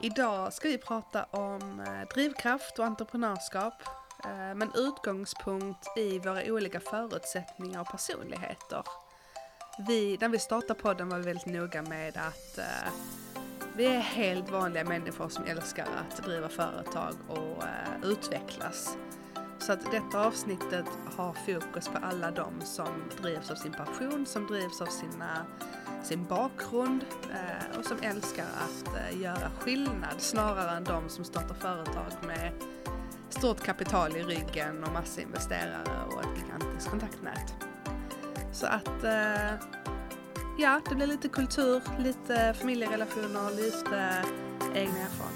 Idag ska vi prata om eh, drivkraft och entreprenörskap eh, med utgångspunkt i våra olika förutsättningar och personligheter. Vi, när vi startade podden var vi väldigt noga med att eh, vi är helt vanliga människor som älskar att driva företag och eh, utvecklas. Så att detta avsnittet har fokus på alla de som drivs av sin passion, som drivs av sina, sin bakgrund eh, och som älskar att eh, göra skillnad snarare än de som startar företag med stort kapital i ryggen och massa investerare och ett gigantiskt kontaktnät. Så att eh, ja, det blir lite kultur, lite familjerelationer, lite egna erfarenheter.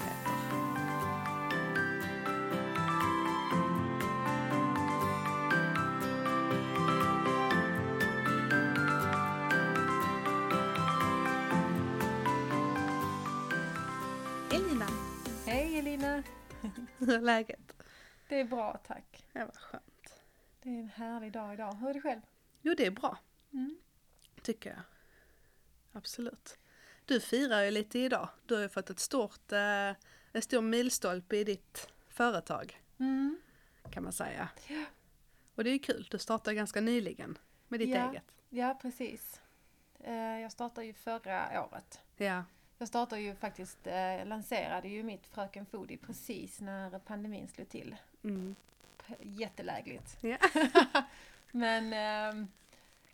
Hur är läget? Det är bra tack. Det var skönt. Det är en härlig dag idag. Hur är det själv? Jo, det är bra, Mm. tycker jag. Absolut. Du firar ju lite idag. Du har ju fått ett stort, eh, en stor milstolpe i ditt företag, Mm. kan man säga. Ja. Och det är ju kul, du startade ganska nyligen med ditt Ja. eget. ja, precis. Eh, Jag startade ju förra året. Ja, Jag startade ju faktiskt, eh, lanserade ju mitt Fröken Foodie precis när pandemin slog till. mm. Jättelägligt. Ja. Men ehm,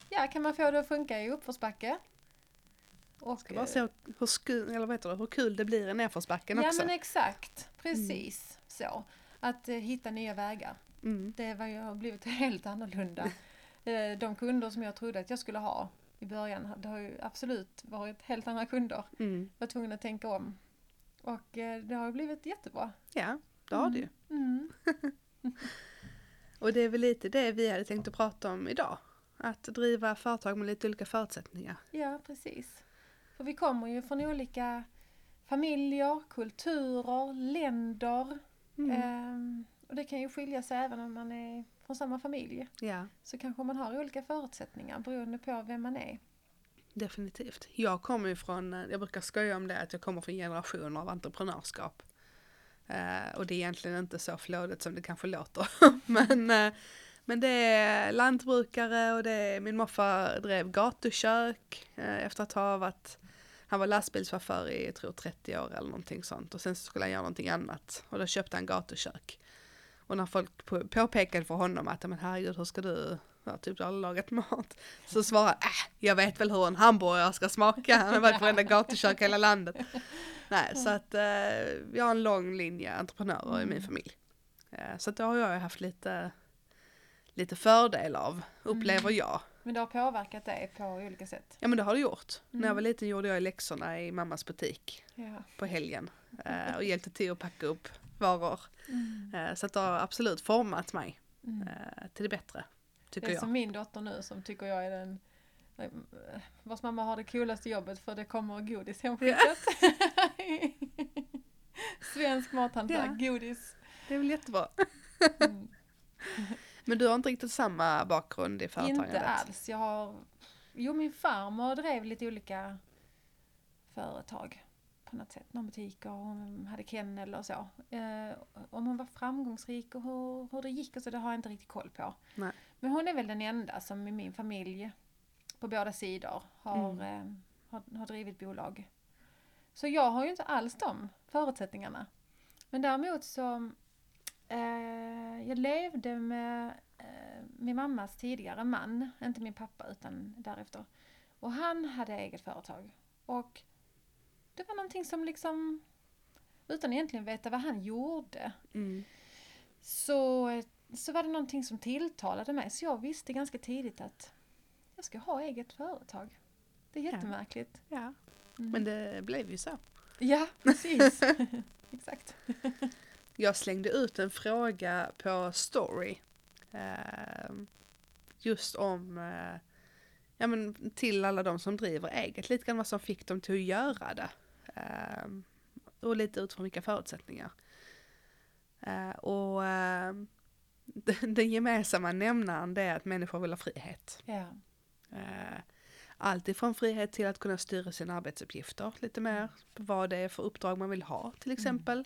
ja, kan man få det att funka i uppförsbacke? Och, Ska bara se hur, hur, eller heter det, hur kul det blir i nedförsbacken ja också. men exakt, precis så. Att eh, hitta nya vägar. Mm. Det var ju, har blivit helt annorlunda. Eh, De kunder som jag trodde att jag skulle ha i början, det har ju absolut varit helt andra kunder. Mm. Var tvungen att tänka om. Och eh, det har blivit jättebra. Ja, det har du ju. Mm. Och det är väl lite det vi hade tänkt att prata om idag. Att driva företag med lite olika förutsättningar. Ja, precis. För vi kommer ju från olika familjer, kulturer, länder. Mm. Ehm, och det kan ju skilja sig även om man är från samma familj. Ja, Så kanske man har olika förutsättningar beroende på vem man är. definitivt. Jag kommer ju från, eh, jag brukar skoja om det, att jag kommer från generationer av entreprenörskap. Eh, och det är egentligen inte så flådigt som det kanske låter. men, eh, men det är lantbrukare och det är, min morfar drev gatukök eh, efter att ha varit, han var lastbilschaufför i, jag tror 30 år eller någonting sånt. Och sen skulle han göra någonting annat och då köpte han gatukök. Och när folk på, påpekade för honom att, men herregud hur ska du, ja, typ du har lagat mat. Så svarade han, äh, jag vet väl hur en hamburgare ska smaka, han har varit på varenda gatukök i hela landet. Nej, så att eh, vi har en lång linje entreprenörer i min familj. Eh, så att då har jag haft lite, lite fördel av, upplever jag. Men det har påverkat dig på olika sätt. Ja men det har det gjort. När jag Mm. var liten gjorde jag läxorna i mammas butik Ja. på helgen. Eh, och hjälpte till att packa upp varor. Mm. Eh, så att det har absolut format mig Mm. eh, till det bättre. Det Tycker är jag. som min dotter nu som tycker jag är den eh, vars mamma har det coolaste jobbet för det kommer godis hemskickat. Svensk mathantverk, godis. Det är väl jättebra. Mm. Men du har inte riktigt samma bakgrund i företagandet? Inte alls. Jag har, jo min farmor drev lite olika företag på något sätt. Någon butik och hon hade kennel och så. Eh, om hon var framgångsrik och hur, hur det gick och så, det har jag inte riktigt koll på. Nej. Men hon är väl den enda som i min familj på båda sidor har, Mm. eh, har, har drivit bolag. Så jag har ju inte alls de förutsättningarna. Men däremot så eh, jag levde med eh, min mammas tidigare man, inte min pappa utan därefter. Och han hade eget företag. Och det var någonting som liksom, utan egentligen veta vad han gjorde, Mm. så, så var det någonting som tilltalade mig. Så jag visste ganska tidigt att jag ska ha eget företag. Det är Ja. jättemärkligt. Ja, Mm. men det blev ju så. Ja, precis. Exakt. Jag slängde ut en fråga på story. Eh, just om, eh, ja men till alla de som driver eget, lite grann vad som fick dem till att göra det. Eh, och lite utifrån vilka förutsättningar. Eh, och eh, den, gemensamma nämnaren det är att människor vill ha frihet. Eh, Allt ifrån frihet till att kunna styra sina arbetsuppgifter lite mer, vad det är för uppdrag man vill ha till exempel.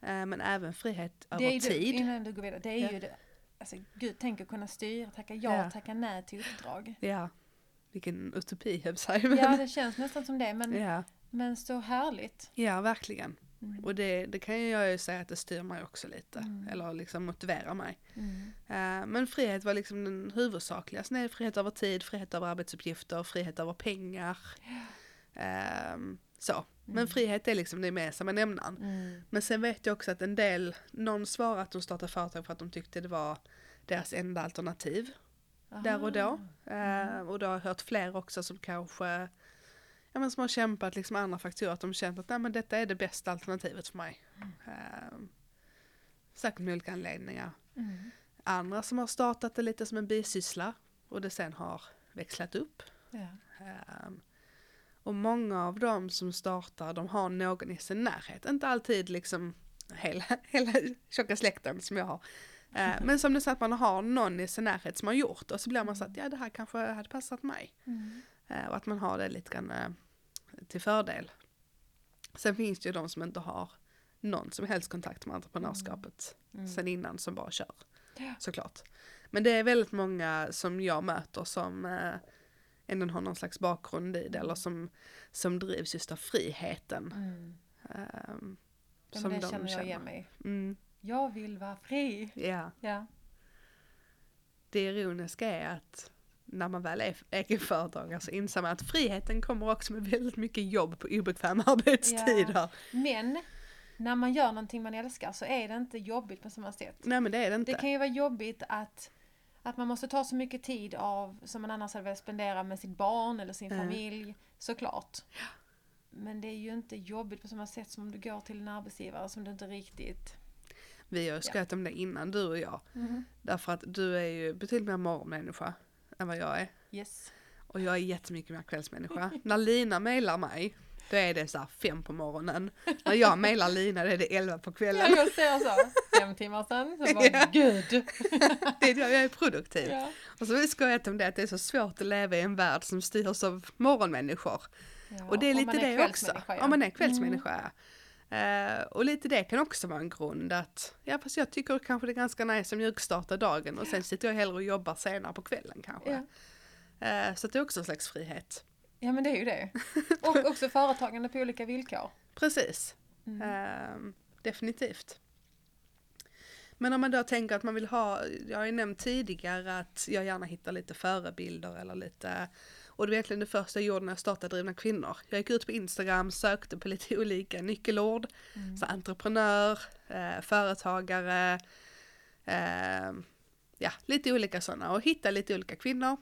Eh, Men även frihet Mm. Det över tid. Det, innan du går vidare, det är Ja. ju det. Alltså gud, tänk att kunna styra, tacka ja, Ja. tacka nej till uppdrag. Ja, vilken utopi jag men- Ja, det känns nästan som det, men, ja. Men så härligt. ja, verkligen. Mm. Och det, det kan jag ju säga att det styr mig också lite, Mm. eller liksom motiverar mig. Mm. Eh, Men frihet var liksom den huvudsakliga. Sen är det frihet över tid, frihet över arbetsuppgifter, frihet över pengar. Ehm, Så. Men Mm. frihet är liksom det gemensamma nämnaren. Mm. Men sen vet jag också att en del, någon svarade att de startade företag för att de tyckte det var deras enda alternativ där och då. Eh, och då har jag hört fler också som kanske ja, men som har kämpat liksom andra faktorer, att de känt att Nej, men detta är det bästa alternativet för mig. Eh, säkert med olika anledningar. Mm. Andra som har startat det lite som en bisyssla och det sen har växlat upp. Ja. Ehm, och många av dem som startar, de har någon i sin närhet. Inte alltid liksom hela, hela tjocka släkten som jag har. Eh, men som är så att man har någon i sin närhet som har gjort och så blir man så att ja det här kanske hade passat mig. Mm. Och att man har det lite grann eh, till fördel. Sen finns det ju de som inte har någon som helst kontakt med entreprenörskapet Mm. sen innan som bara kör. Ja. Såklart. Men det är väldigt många som jag möter som eh, ändå har någon slags bakgrund i det eller som, som drivs just av friheten. Mm. Ja, som det de känner jag igen känner. mig. Mm, Jag vill vara fri. ja. Ja. Det ironiska är att när man väl är egenföretagare så inser man att friheten kommer också med väldigt mycket jobb på obekväma arbetstider. Men när man gör någonting man älskar så är det inte jobbigt på samma sätt. Nej men det är det inte. Det kan ju vara jobbigt att, att man måste ta så mycket tid av som man annars hade velat spendera med sitt barn eller sin Mm. familj, såklart. Men det är ju inte jobbigt på samma sätt som om du går till en arbetsgivare som du inte riktigt... Vi har ju skojat om det innan du och jag. Därför att du är ju betydligt mer morgonmänniska än vad jag är. Yes. Och jag är jättemycket mer kvällsmänniska. När Lina mejlar mig, då är det så här fem på morgonen. När jag mejlar Lina, då är det elva på Ja, kvällen. jag ser så. Fem timmar sedan, så bara Ja. gud. Det är jag är produktiv. Ja. Och så har vi skojat om det, att det är så svårt att leva i en värld som styrs av morgonmänniskor. Ja, Och det är lite det också. ja. Om man är kvällsmänniska. Eh, och lite det kan också vara en grund att, ja fast jag tycker kanske det är ganska nice att mjukstarta dagen och sen sitter jag hellre och jobbar senare på kvällen kanske. Ja. Eh, så det är också en slags frihet. ja, men det är ju det. Och också företagande på olika villkor. Precis. Mm. Ehm, definitivt. Men om man då tänker att man vill ha, jag har ju nämnt tidigare att jag gärna hittar lite förebilder eller lite, och det var egentligen det första jag gjorde när jag startade Drivna Kvinnor. Jag gick ut på Instagram, sökte på lite olika nyckelord, Mm. så entreprenör, eh, företagare, eh, ja lite olika sådana och hittade lite olika kvinnor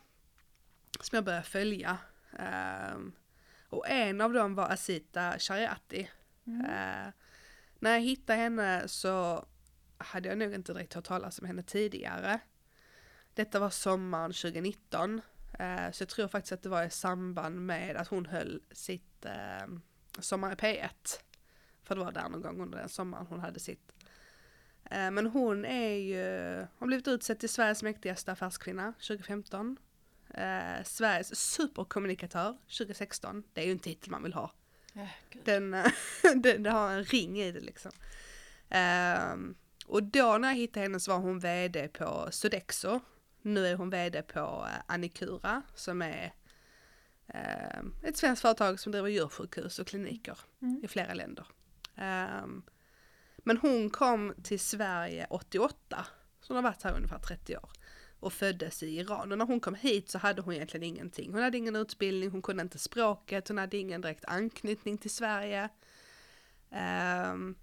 som jag började följa. Ehm, och en av dem var Asita Shariati. Mm. Eh, när jag hittade henne så hade jag nog inte direkt hört talas om henne tidigare. Detta var sommaren 2019. Eh, så jag tror faktiskt att det var i samband med att hon höll sitt eh, Sommar i P1. För det var där någon gång under den sommaren hon hade sitt. Eh, men hon är ju, har blivit utsedd till Sveriges mäktigaste affärskvinna 2015. Eh, Sveriges superkommunikatör 2016. Det är ju en titel man vill ha. Gud. Den, eh, den, den har en ring i det liksom. Ehm, och då när jag hittade henne så var hon vd på Sodexo. Nu är hon vd på eh, Annikura som är ehm, ett svenskt företag som driver djursjukhus och kliniker Mm. i flera länder. Ehm, men hon kom till Sverige 88, så hon har varit här ungefär 30 år och föddes i Iran. Och när hon kom hit så hade hon egentligen ingenting. Hon hade ingen utbildning, hon kunde inte språket, hon hade ingen direkt anknytning till Sverige. Ehm,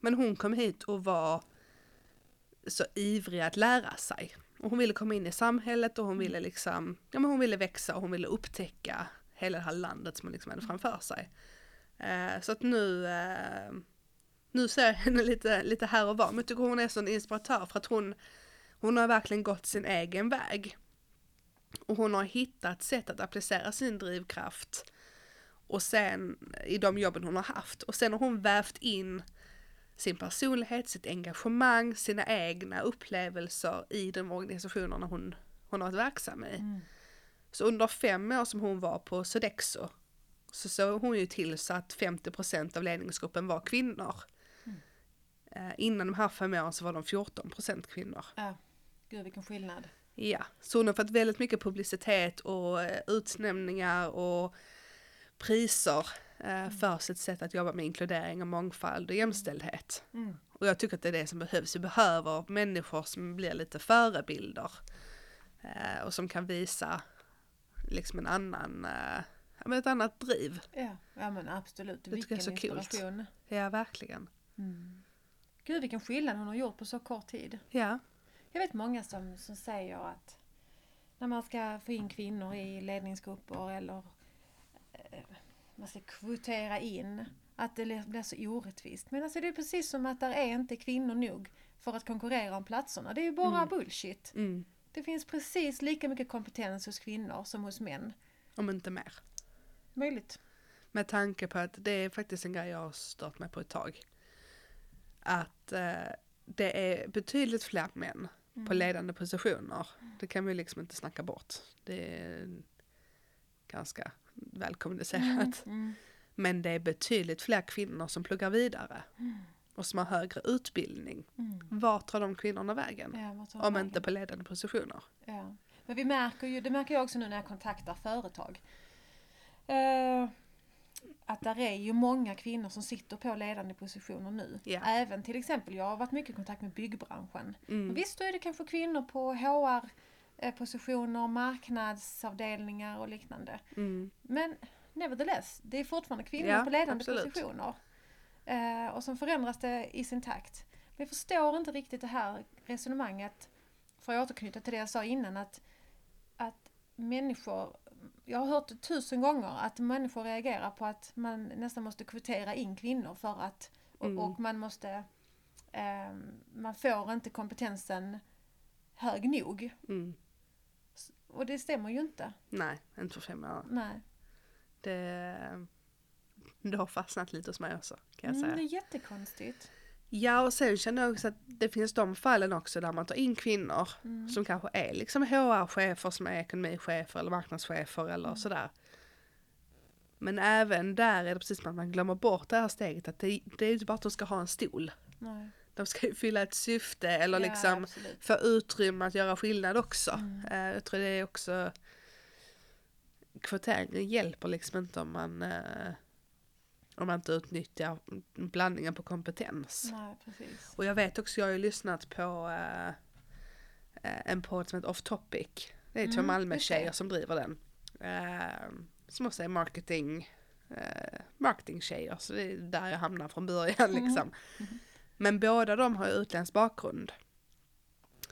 men hon kom hit och var så ivrig att lära sig. Och hon ville komma in i samhället och hon ville liksom, ja men hon ville växa och hon ville upptäcka hela det här landet som hon liksom hade framför sig. Eh, så att nu, eh, nu ser jag henne lite, lite här och var, men jag tycker hon är en inspiratör för att hon, hon har verkligen gått sin egen väg. Och hon har hittat sätt att applicera sin drivkraft och sen i de jobben hon har haft. Och sen har hon vävt in sin personlighet, sitt engagemang, sina egna upplevelser i de organisationerna hon, hon har varit verksam i. Mm. Så under fem år som hon var på Sodexo så såg hon ju till så att 50% av ledningsgruppen var kvinnor. Mm. Eh, innan de här fem åren så var de 14% kvinnor. Ja. Gud vilken skillnad. Ja, så hon har fått väldigt mycket publicitet och eh, utnämningar och priser eh, för sitt sätt att jobba med inkludering och mångfald och jämställdhet. Mm. Och jag tycker att det är det som behövs. Vi behöver människor som blir lite förebilder. Eh, och som kan visa liksom en annan, eh, ett annat driv. Ja. ja men absolut. tycker jag Vilken är så kul. inspiration. Ja, verkligen. Mm. Gud vilken skillnad hon har gjort på så kort tid. Ja. Jag vet många som, som säger att när man ska få in kvinnor i ledningsgrupper eller eh, man ska kvotera in att det blir så orättvist. Men alltså det är precis som att där är inte kvinnor nog för att konkurrera om platserna. Det är ju bara Mm. bullshit. Mm. Det finns precis lika mycket kompetens hos kvinnor som hos män. Om inte mer. Möjligt. Med tanke på att det är faktiskt en grej jag har stört mig på ett tag. Att eh, det är betydligt fler män Mm. på ledande positioner. Det kan vi liksom inte snacka bort. Det är ganska välkommunicerat. Mm. Men det är betydligt fler kvinnor som pluggar vidare och som har högre utbildning. Mm. Vart tar de kvinnorna vägen? Ja, Om vägen? inte på ledande positioner. Ja. Men vi märker ju, det märker jag också nu när jag kontaktar företag. Eh, att där är ju många kvinnor som sitter på ledande positioner nu. Ja. Även till exempel, jag har varit mycket i kontakt med byggbranschen. Mm. Visst, då är det kanske kvinnor på HR-positioner, marknadsavdelningar och liknande. Mm. Men nevertheless, det är fortfarande kvinnor Ja, på ledande absolut. positioner. Eh, och som förändras det i sin takt. Men jag förstår inte riktigt det här resonemanget, för att återknyta till det jag sa innan, att, att människor, jag har hört det tusen gånger, att människor reagerar på att man nästan måste kvotera in kvinnor för att, och, Mm. och man måste, eh, man får inte kompetensen hög nog. Mm. Och det stämmer ju inte. Nej, inte för fem år. Nej. Det, det har fastnat lite hos mig också kan jag Mm, säga. det är jättekonstigt. Ja och sen känner jag också att det finns de fallen också där man tar in kvinnor Mm. som kanske är liksom HR-chefer som är ekonomichefer eller marknadschefer eller Mm. sådär. Men även där är det precis som att man glömmer bort det här steget att det, det är inte bara att de ska ha en stol. Nej. De ska ju fylla ett syfte eller Ja, liksom absolut. få utrymme att göra skillnad också. Mm. Eh, jag tror det är också kvotering hjälper liksom inte om man eh, om man inte utnyttjar blandningen på kompetens. Nej. Och jag vet också, jag har ju lyssnat på eh, en podd som heter Off Topic. Det är två Mm, Malmö-tjejer som driver den. Som också är marketing, marketing-tjejer, så det är där jag hamnar från början Mm. liksom. Men båda de har utländsk bakgrund.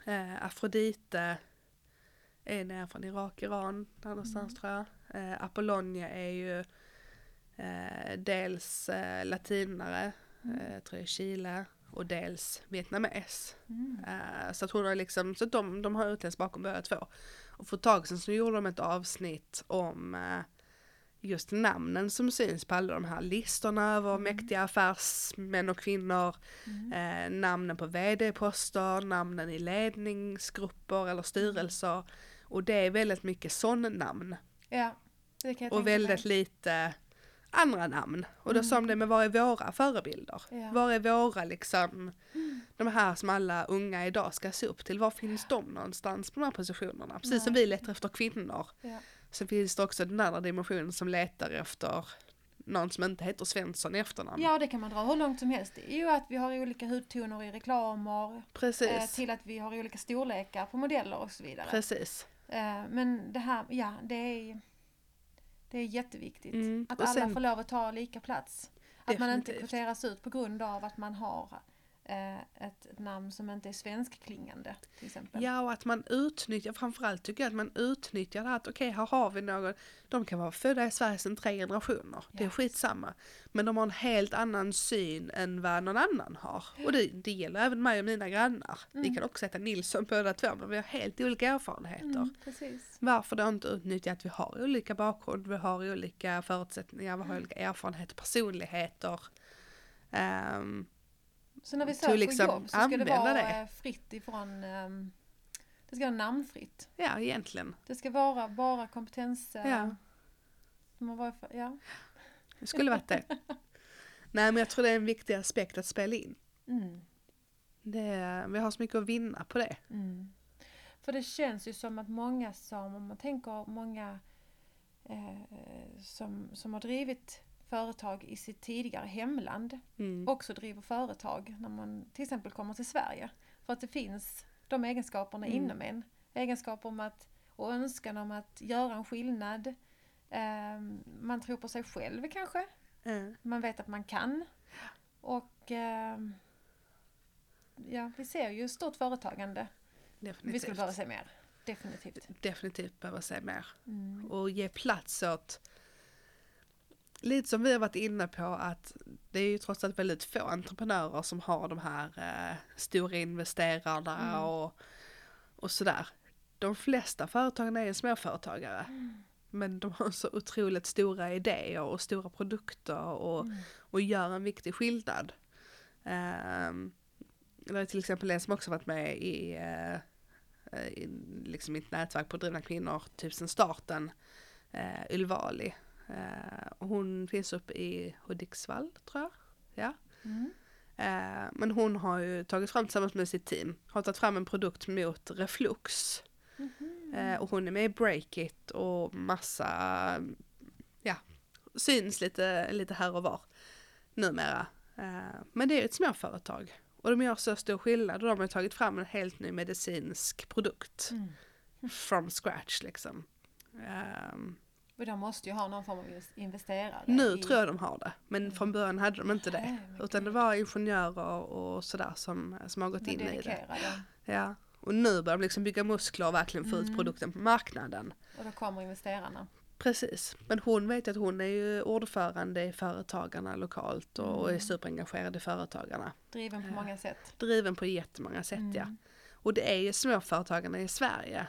Eh, Afrodite är nere från Irak, Iran, där någonstans Mm. tror jag. Eh, Apollonia är ju eh, dels eh, latinare, Mm. eh, tror jag Chile, och dels vietnames. Mm. Eh, så att hon har liksom, så de, de har utländsk bakom båda två. Och för ett tag sedan så gjorde de ett avsnitt om eh, just namnen som syns på alla de här listorna över Mm. mäktiga affärsmän och kvinnor. Mm. Eh, namnen på vd-poster, namnen i ledningsgrupper eller styrelser. Och det är väldigt mycket sån namn. Ja, det kan jag Och väldigt mig. lite andra namn. Och då Mm. sa de det, men var är våra förebilder? Ja. Var är våra liksom, de här som alla unga idag ska se upp till, var finns de någonstans på de här positionerna? Precis som Nej. vi letar efter kvinnor. Ja. Så finns det också den andra dimensionen som letar efter någon som inte heter Svensson i efternamn. ja, det kan man dra hur långt som helst. Det är ju att vi har olika hudtoner i reklamer, Precis, eh, till att vi har olika storlekar på modeller och så vidare. precis. Eh, men det här, ja, det är, det är jätteviktigt. Mm, Att alla sen- får lov att ta lika plats. Att man inte Definitivt. kvoteras ut på grund av att man har ett, ett namn som inte är svenskklingande till exempel. Ja, och att man utnyttjar, framförallt tycker jag att man utnyttjar det här att okej, här har vi någon, de kan vara födda i Sverige sedan tre generationer, det är skitsamma. Men de har en helt annan syn än vad någon annan har. Och det, det gäller även mig och mina grannar. Vi Mm. kan också heta Nilsson båda två, men vi har helt olika erfarenheter. Mm, precis. Varför då inte utnyttja att vi har olika bakgrund, vi har olika förutsättningar, vi har olika erfarenheter, personligheter. Ehm, Så när vi söker liksom jobb så ska det vara det. eh, fritt ifrån ehm, Det ska vara namnfritt. Ja, egentligen. Det ska vara bara kompetens... eh, Ja. har varit för, ja. Det skulle varit det. Nej men jag tror det är en viktig aspekt att spela in. Mm. Det, vi har så mycket att vinna på det. Mm. För det känns ju som att många som, om man tänker många eh, som, som har drivit företag i sitt tidigare hemland Mm. också driver företag när man till exempel kommer till Sverige. För att det finns de egenskaperna Mm. inom en. Egenskaper om att, och önskan om att göra en skillnad. Eh, man tror på sig själv kanske. Ja. Man vet att man kan. Och eh, ja, vi ser ju stort företagande. Vi Definitivt. skulle behöva se mer. Definitivt. Definitivt behöva se mer. Mm. Och ge plats åt Lite som vi har varit inne på att det är ju trots allt väldigt få entreprenörer som har de här eh, stora investerarna Mm. och, och sådär. De flesta företagen är ju småföretagare. Men de har så otroligt stora idéer och stora produkter och, Mm. och gör en viktig skillnad. Um, det är till exempel en som också varit med i, eh, i liksom mitt nätverk på Drivna Kvinnor, typ sen starten, uh, Ylvali. Eh, hon finns uppe i Hudiksvall tror jag. Ja. Mm. Eh, men hon har ju tagit fram tillsammans med sitt team, har tagit fram en produkt mot reflux. Eh, och hon är med i Breakit och massa, ja, syns lite, lite här och var numera. Men det är ju ett småföretag. Och de gör så stor skillnad och de har tagit fram en helt ny medicinsk produkt. Mm. From scratch liksom. Ehm, Och de måste ju ha någon form av invest- investerare. nu i... tror jag de har det, men Mm. från början hade de inte det. Nej, Utan det var ingenjörer och sådär som, som har gått in i det. Ja. Och nu börjar de liksom bygga muskler och verkligen få ut Mm. produkten på marknaden. Och då kommer investerarna. Precis, men hon vet att hon är ju ordförande i Företagarna lokalt och, och är Mm. superengagerad i Företagarna. Driven på Ja. många sätt. Driven på jättemånga sätt ja. Mm. Och Och det är ju småföretagarna i Sverige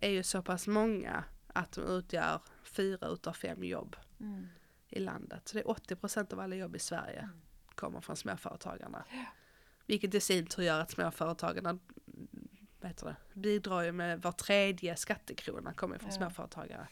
är ju så pass många att de utgör fyra utav fem jobb Mm. i landet. Så det är 80% av alla jobb i Sverige Mm. kommer från småföretagarna. Vilket i sin tur gör att småföretagarna mm, det, bidrar ju med var tredje skattekrona kommer från Ja. småföretagare.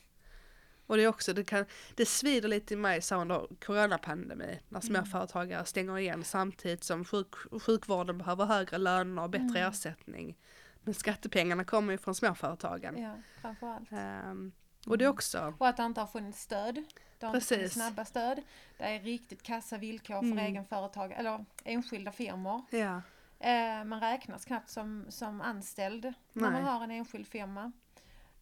Och det är också, det, kan, det svider lite i mig så under coronapandemi när Mm. småföretagare stänger igen samtidigt som sjuk, sjukvården behöver högre löner och bättre Mm. ersättning. Men skattepengarna kommer ju från småföretagen. Ja, framförallt. Ehm, och det Mm. också, Och att det inte har funnits stöd. Det har inte funnits Precis. snabba stöd. Det är riktigt kassa villkor för Mm. egenföretag eller enskilda firmor. ja, Eh, man räknas knappt som, som anställd när man Nej. har en enskild firma.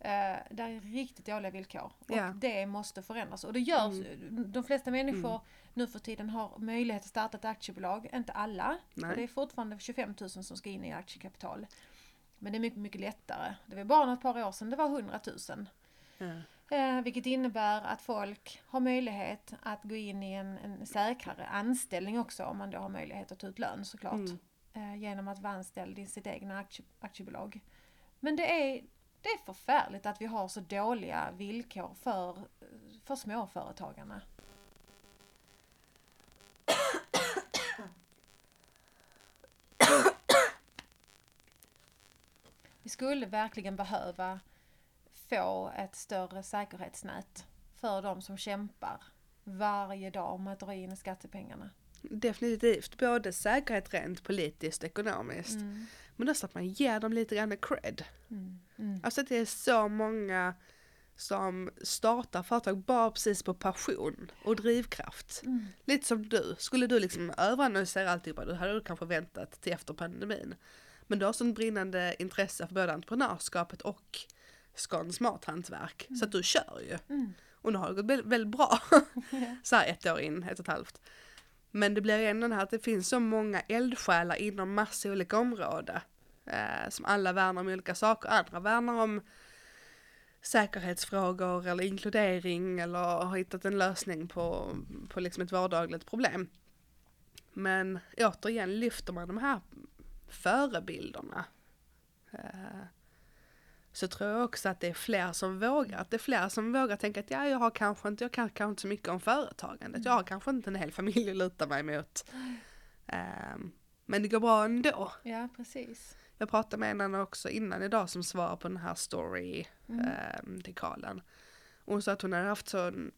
Eh, det är riktigt dåliga villkor. Och Ja. det måste förändras. Och det görs. De flesta människor Mm. nu för tiden har möjlighet att starta ett aktiebolag. Inte alla. Nej. Det är fortfarande 25 000 som ska in i aktiekapital. Men det är mycket, mycket lättare. Det var bara ett par år sedan det var 100 000. Eh, vilket innebär att folk har möjlighet att gå in i en, en säkrare anställning också om man då har möjlighet att ta ut lön såklart. Mm. Eh, genom att vara anställd i sitt egna aktie, aktiebolag. Men det är, det är förfärligt att vi har så dåliga villkor för, för småföretagarna. Vi skulle verkligen behöva få ett större säkerhetsnät för de som kämpar varje dag med att dra in skattepengarna. definitivt. Både säkerhet rent politiskt och ekonomiskt. Mm. Men också att man ger dem lite grann cred. Mm. Mm. Alltså det är så många som startar företag bara precis på passion och drivkraft. Mm. Lite som du. Skulle du liksom överanalysera alltihopa, då hade du kanske väntat till efter pandemin. Men du har sånt brinnande intresse för både entreprenörskapet och Skåns mathantverk. Så att du kör ju. Mm. Och nu har det gått väldigt, väldigt bra. Ja. så här ett år in, ett och ett halvt. Men det blir ändå det här att det finns så många eldsjälar inom massa olika områden. Eh, som alla värnar om olika saker. Andra värnar om säkerhetsfrågor eller inkludering eller har hittat en lösning på, på liksom ett vardagligt problem. Men återigen lyfter man de här förebilderna. Eh, så tror jag också att det är fler som vågar. Att det är fler som vågar tänka att ja, jag har kanske inte, jag kan kanske inte så mycket om företagandet. Jag har kanske inte en hel familj att luta mig mot. Ehm, men det går bra ändå. ja, precis. Jag pratade med en också innan idag som svarar på den här story Mm. eh, dekalen. Och hon sa att hon hade haft sån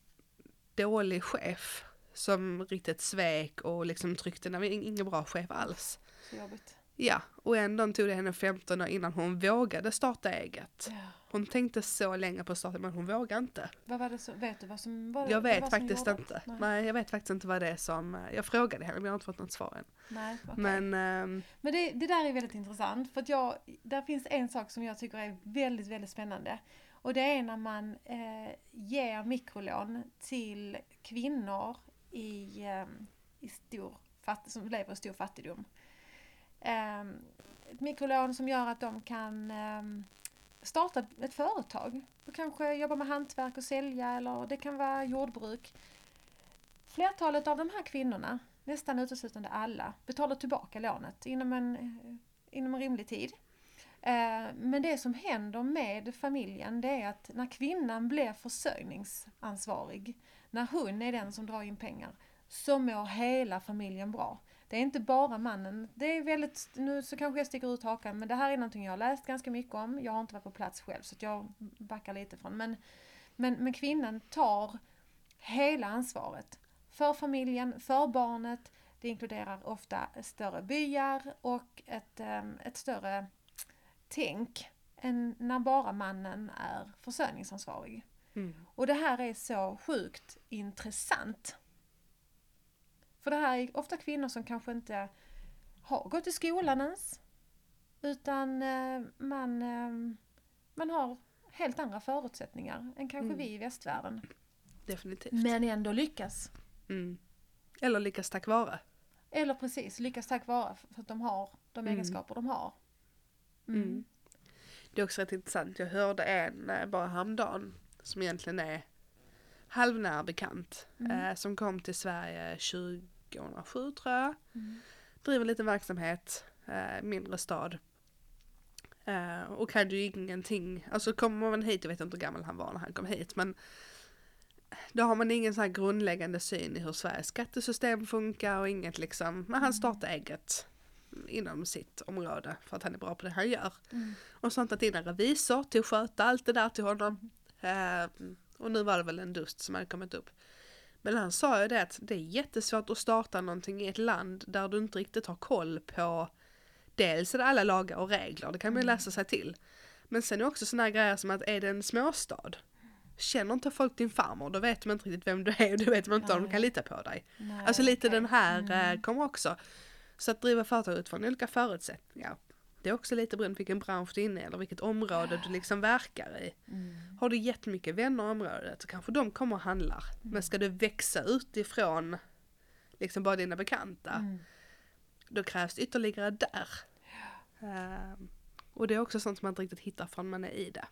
dålig chef som riktigt svek och liksom tryckte, nej, ingen bra chef alls. Så jobbigt. Ja, och ändå tog det henne 15 år innan hon vågade starta eget. Ja. Hon tänkte så länge på att starta men hon vågade inte. Vad var det så, vet du vad som var Jag vad vet som faktiskt inte. Nej. Nej, jag vet faktiskt inte vad det är som, eh, jag frågade henne men jag har inte fått något svar än. Nej okej. Men ehm, Men det, det där är väldigt intressant för att jag, där finns en sak som jag tycker är väldigt, väldigt spännande. Och det är när man eh, ger mikrolån till kvinnor i, eh, i stor som lever i stor fattigdom. Ehm, ett mikrolån som gör att de kan eh, starta ett, företag. Och kanske jobba med hantverk och sälja eller det kan vara jordbruk. Flertalet av de här kvinnorna nästan uteslutande alla, betalar tillbaka lånet inom en, inom en rimlig tid. Ehm, men det som händer med familjen det är att när kvinnan blir försörjningsansvarig, när hon är den som drar in pengar, så mår hela familjen bra. Det är inte bara mannen. Det är väldigt, nu så kanske jag sticker ut hakan, men det här är någonting jag har läst ganska mycket om. Jag har inte varit på plats själv så jag backar lite från. Men, men, men kvinnan tar hela ansvaret. För familjen, för barnet. Det inkluderar ofta större byar och ett, em, ett större tänk än när bara mannen är försörjningsansvarig. mm. Och det här är så sjukt intressant. För det här är ofta kvinnor som kanske inte har gått i skolan ens. Utan eh, man, eh, man har helt andra förutsättningar än kanske Mm. vi i västvärlden. definitivt. Men ändå lyckas. Mm. Eller lyckas tack vare. Eller precis, lyckas tack vare för att de har de Mm. egenskaper de har. Mm. Mm. Det är också rätt intressant. Jag hörde en eh, bara häromdagen som egentligen är halvnära bekant. Mm. Eh, som kom till Sverige 2007 tror jag. Mm. Driver lite verksamhet, eh, mindre stad. Eh, och hade ju ingenting, alltså kommer man hit, jag vet inte hur gammal han var när han kom hit men då har man ingen sån här grundläggande syn i hur Sveriges skattesystem funkar och inget liksom, men han startade eget inom sitt område för att han är bra på det han gör. Mm. Och sånt att in en revisor till att sköta allt det där till honom. Eh, och nu var det väl en dust som hade kommit upp. Men han sa ju det att det är jättesvårt att starta någonting i ett land där du inte riktigt har koll på dels är det alla lagar och regler, det kan man ju läsa sig till. Men sen är det också såna här grejer som att är det en småstad Känner inte folk din farmor, då vet de inte riktigt vem du är och då vet de inte om de kan lita på dig. Nej, Alltså lite okej. den här Mm. eh, kommer också. Så att driva företag utifrån olika förutsättningar. Det är också lite beroende på vilken bransch du är inne i eller vilket område du liksom verkar i. Mm. Har du jättemycket vänner i området så kanske de kommer och handlar. Men ska du växa utifrån liksom bara dina bekanta, Mm. då krävs ytterligare där. Ehm, och det är också sånt som man inte riktigt hittar förrän man är i det.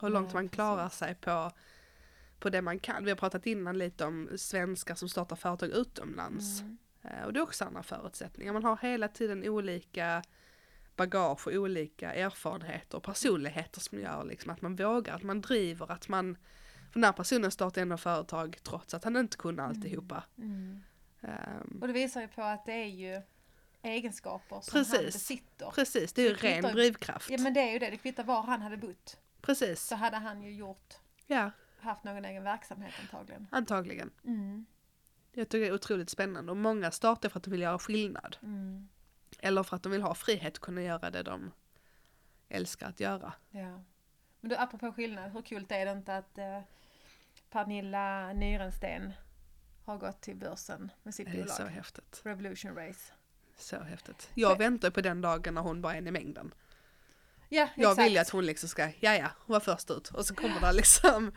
Hur långt man klarar sig på, på det man kan. Vi har pratat innan lite om svenskar som startar företag utomlands. Mm. Eh, Och det är också andra förutsättningar. Man har hela tiden olika bagage och olika erfarenheter och personligheter som gör liksom att man vågar, att man driver, att man den här personen startar ändå företag trots att han inte kunde alltihopa. Mm. Ehm, Och det visar ju på att det är ju egenskaper som Precis. han besitter. precis, det är ju Det kvittar ren drivkraft. Ja men det är ju det, det kvittar var han hade bott. Precis, Så hade han ju gjort, ja haft någon egen verksamhet antagligen. antagligen. Mm. Jag tycker det är otroligt spännande och många startar för att de vill göra skillnad. Mm. Eller för att de vill ha frihet att kunna göra det de älskar att göra. Ja. Men du, apropå skillnad, hur kul är det inte att eh, Pernilla Nyrensten har gått till börsen med sitt Det är bolag? så häftigt. Revolution Race. Så häftigt. Jag väntar på den dagen när hon bara är en i mängden. Ja, Jag exakt. vill ju att hon liksom ska, ja ja, hon var först ut och så kommer det liksom.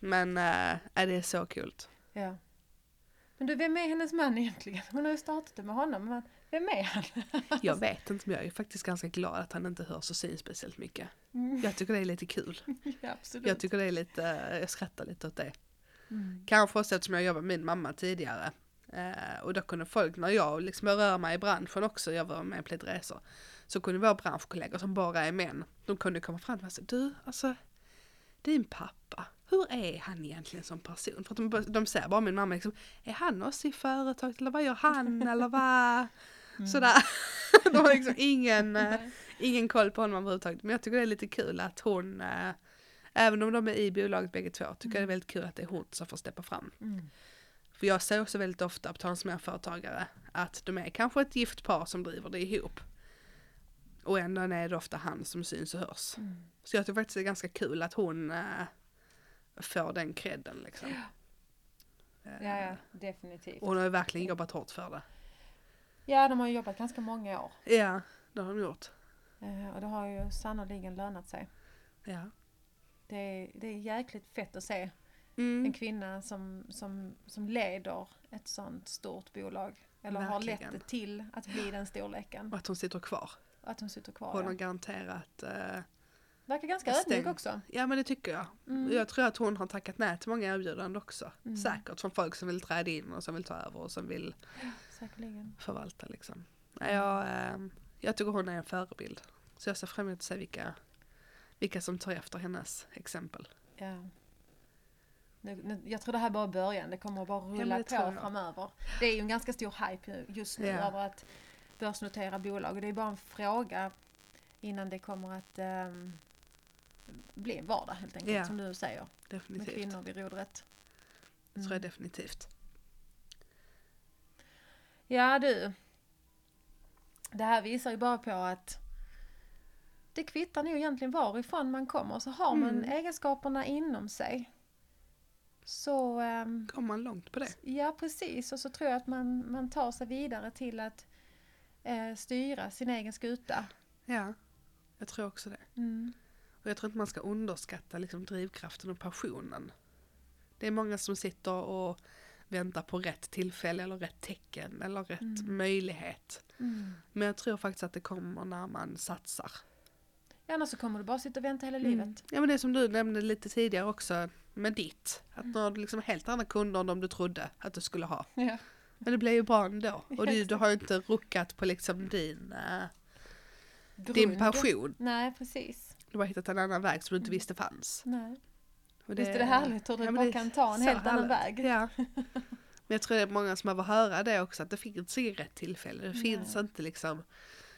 Men äh, det är så kul. Ja. Men du, vem är hennes man egentligen? Hon har ju startat det med honom, men vem är han? Jag vet inte men jag är faktiskt ganska glad att han inte hörs och syns speciellt mycket. Mm. Jag tycker det är lite kul. Ja, absolut. Jag tycker det är lite, jag skrattar lite åt det. Mm. Kanske också eftersom jag jobbade med min mamma tidigare. Eh, och då kunde folk, när jag liksom rör mig i branschen också, jag var med på lite resor. Så kunde våra branschkollegor som bara är män, de kunde komma fram och säga du alltså, din pappa, hur är han egentligen som person? För att de, de ser bara min mamma liksom, är han också i företaget eller vad gör han eller vad? Mm. Sådär. De har liksom ingen, eh, ingen koll på honom överhuvudtaget. Men jag tycker det är lite kul att hon, eh, även om de är i bolaget bägge två, tycker jag det är väldigt kul att det är hon som får steppa fram. Mm. För jag ser också väldigt ofta på tal om småföretagare att de är kanske ett gift par som driver det ihop. Och ändå är det ofta han som syns och hörs. Mm. Så jag tycker faktiskt det är ganska kul att hon äh, får den credden liksom. Ja, ja, definitivt. Och hon har ju verkligen jobbat hårt för det. Ja, de har ju jobbat ganska många år. Ja, det har de gjort. Eh, Och det har ju sannoliken lönat sig. Ja. Det är, det är jäkligt fett att se Mm. en kvinna som, som, som leder ett sånt stort bolag. Eller har lett Verkligen. det till att bli den storleken. Och att hon sitter kvar. Och att hon sitter kvar. Hon har Ja. garanterat. eh, Verkar ganska ödmjuk också. ja men det tycker jag. Mm. Jag tror att hon har tackat nej till många erbjudanden också. Mm. Säkert från folk som vill träda in och som vill ta över och som vill Säkerligen. förvalta liksom. Jag, eh, jag tycker hon är en förebild. Så jag ser fram emot att se vilka, vilka som tar efter hennes exempel. Ja. Nu, nu, jag tror det här bara är början. Det kommer att bara rulla det på framöver. Det är ju en ganska stor hype ju- just nu Ja. över att börsnotera bolag. Och det är bara en fråga innan det kommer att ehm, bli en vardag helt enkelt. Ja. Som du säger. Med Definitivt. kvinnor vid rodret. Det tror jag definitivt. Ja du. Det här visar ju bara på att det kvittar nog egentligen varifrån man kommer. Så har man Mm. egenskaperna inom sig så ehm, Kommer man långt på det? Ja, precis. Och så tror jag att man, man tar sig vidare till att eh, styra sin egen skuta. Ja, jag tror också det. Mm. Och jag tror inte man ska underskatta liksom drivkraften och passionen. Det är många som sitter och väntar på rätt tillfälle eller rätt tecken eller rätt Mm. möjlighet. Mm. Men jag tror faktiskt att det kommer när man satsar. Ja, annars så kommer du bara sitta och vänta hela Mm. livet. Ja men det som du nämnde lite tidigare också med ditt. Att har du liksom helt andra kunder än de du trodde att du skulle ha. Ja. Men det blir ju bra ändå. Och du, du har ju inte ruckat på liksom din, eh, din passion. Nej, precis. Du har hittat en annan väg som du inte visste fanns. Nej. Och Visst är det härligt hur du Ja, bara det kan ta en helt annan härligt. väg. Ja. Men jag tror det är många som behöver höra det också, att det finns inget rätt tillfälle. Det Nej. finns inte liksom,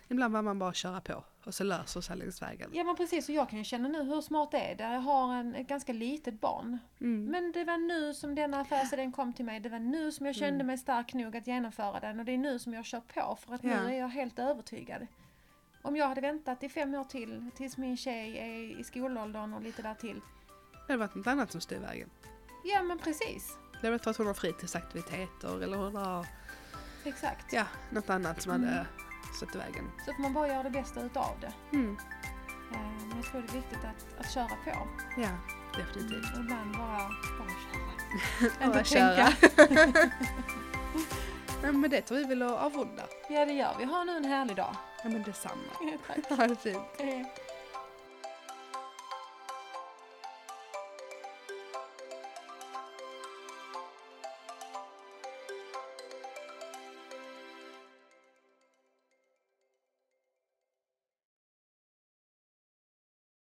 ibland behöver man bara köra på och så löser sig längs vägen. Ja men precis, och jag kan ju känna nu hur smart det är. det. Jag har en, ett ganska litet barn. Mm. Men det var nu som denna affärsidén kom till mig. Det var nu som jag kände Mm. mig stark nog att genomföra den. Och det är nu som jag kör på för att Ja. nu är jag helt övertygad. Om jag hade väntat i fem år till, tills min tjej är i skolåldern och lite där till. Det har varit något annat som styr vägen. Ja men precis. Det har varit för att hon har fritidsaktiviteter eller hon har, Exakt. ja, något annat som Mm. hade stått i vägen. Så får man bara göra det bästa utav det. Mm. Eh, Men jag tror det är viktigt att, att köra på. Ja, definitivt. Och ibland bara, bara köra. Bara köra. tänka. Men det tar vi väl och avrunda. Ja det gör vi. Ha nu en härlig dag. Ja men detsamma. Tack. Ha det fint. Hej.